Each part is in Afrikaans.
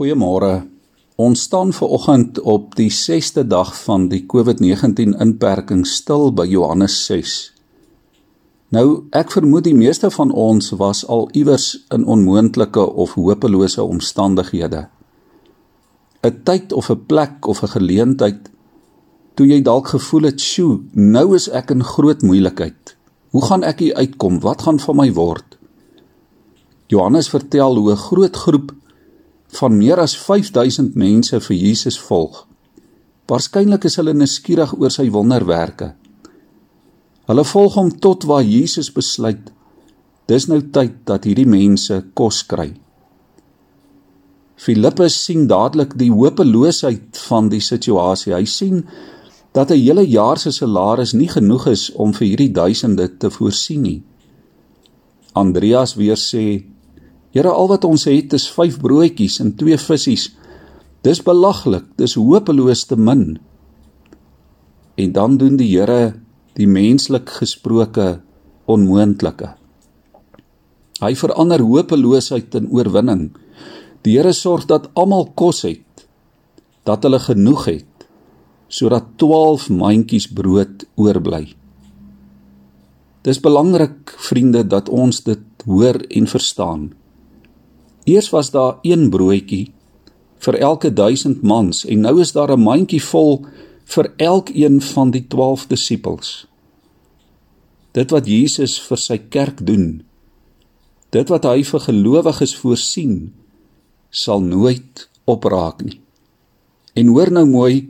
Goeiemôre. Ons staan ver oggend op die 6ste dag van die COVID-19 inperking stil by Johannes 6. Nou, ek vermoed die meeste van ons was al iewers in onmoontlike of hopelose omstandighede. 'n Tyd of 'n plek of 'n geleentheid toe jy dalk gevoel het, "Sjoe, nou is ek in groot moeilikheid. Hoe gaan ek hier uitkom? Wat gaan van my word?" Johannes vertel hoe 'n groot groep van meer as 5000 mense vir Jesus volg. Waarskynlik is hulle nuuskierig oor sy wonderwerke. Hulle volg hom tot waar Jesus besluit dis nou tyd dat hierdie mense kos kry. Filippus sien dadelik die hopeloosheid van die situasie. Hy sien dat 'n hele jaar se salaris nie genoeg is om vir hierdie duisende te voorsien nie. Andreas weer sê Here, al wat ons het is 5 broodjies en 2 visse. Dis belaglik, dis hopeloos te min. En dan doen die Here die menslik gesproke onmoontlike. Hy verander hopeloosheid in oorwinning. Die Here sorg dat almal kos het, dat hulle genoeg het, sodat 12 mandjies brood oorbly. Dis belangrik, vriende, dat ons dit hoor en verstaan. Eers was daar een broodjie vir elke 1000 mans en nou is daar 'n mandjie vol vir elkeen van die 12 disippels. Dit wat Jesus vir sy kerk doen, dit wat hy vir gelowiges voorsien, sal nooit opraak nie. En hoor nou mooi,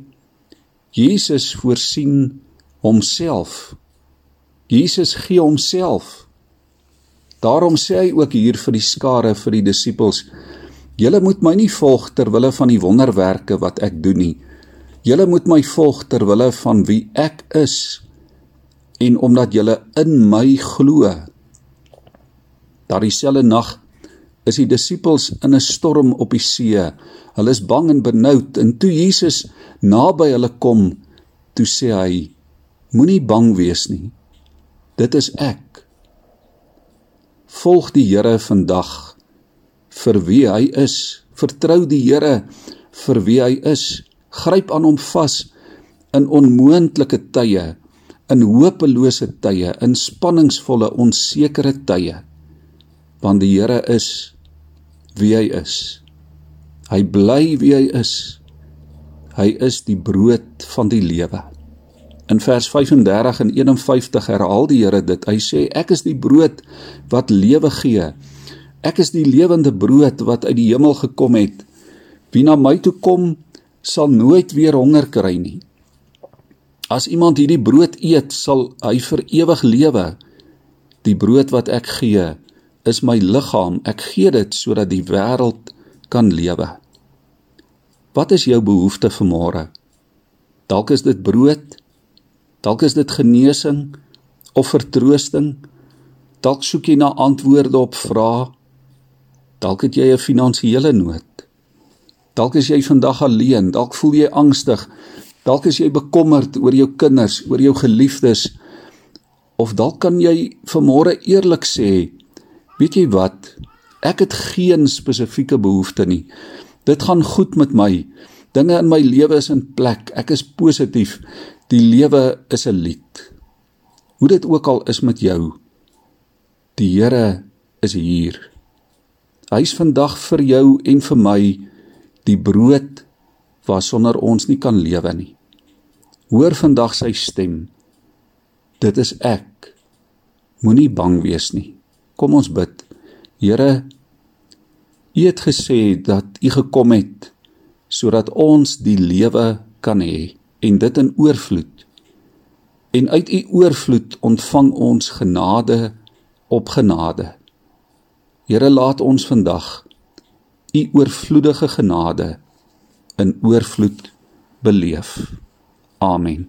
Jesus voorsien homself. Jesus gee homself Daarom sê hy ook hier vir die skare vir die disippels: Julle moet my nie volg ter wille van die wonderwerke wat ek doen nie. Julle moet my volg ter wille van wie ek is en omdat julle in my glo. Daardie selfde nag is die disippels in 'n storm op die see. Hulle is bang en benoud en toe Jesus naby hulle kom, toe sê hy: Moenie bang wees nie. Dit is ek. Volg die Here vandag vir wie hy is. Vertrou die Here vir wie hy is. Gryp aan hom vas in onmoontlike tye, in hopelose tye, in spanningsvolle, onsekere tye. Want die Here is wie hy is. Hy bly wie hy is. Hy is die brood van die lewe. In vers 35 en 51 herhaal die Here dit. Hy sê ek is die brood wat lewe gee. Ek is die lewende brood wat uit die hemel gekom het. Wie na my toe kom, sal nooit weer honger kry nie. As iemand hierdie brood eet, sal hy vir ewig lewe. Die brood wat ek gee, is my liggaam. Ek gee dit sodat die wêreld kan lewe. Wat is jou behoefte vir môre? Dalk is dit brood, Dalk is dit genesing of vertroosting. Dalk soek jy na antwoorde op vrae. Dalk het jy 'n finansiële nood. Dalk is jy vandag alleen, dalk voel jy angstig. Dalk is jy bekommerd oor jou kinders, oor jou geliefdes. Of dalk kan jy vanmôre eerlik sê, weet jy wat? Ek het geen spesifieke behoefte nie. Dit gaan goed met my. Dinge in my lewe is in plek. Ek is positief. Die lewe is 'n lied. Hoe dit ook al is met jou, die Here is hier. Hy's vandag vir jou en vir my die brood waarsonder ons nie kan lewe nie. Hoor vandag sy stem. Dit is ek. Moenie bang wees nie. Kom ons bid. Here, U het gesê dat U gekom het sodat ons die lewe kan hê en dit in oorvloed. En uit u oorvloed ontvang ons genade op genade. Here laat ons vandag u oorvloedige genade in oorvloed beleef. Amen.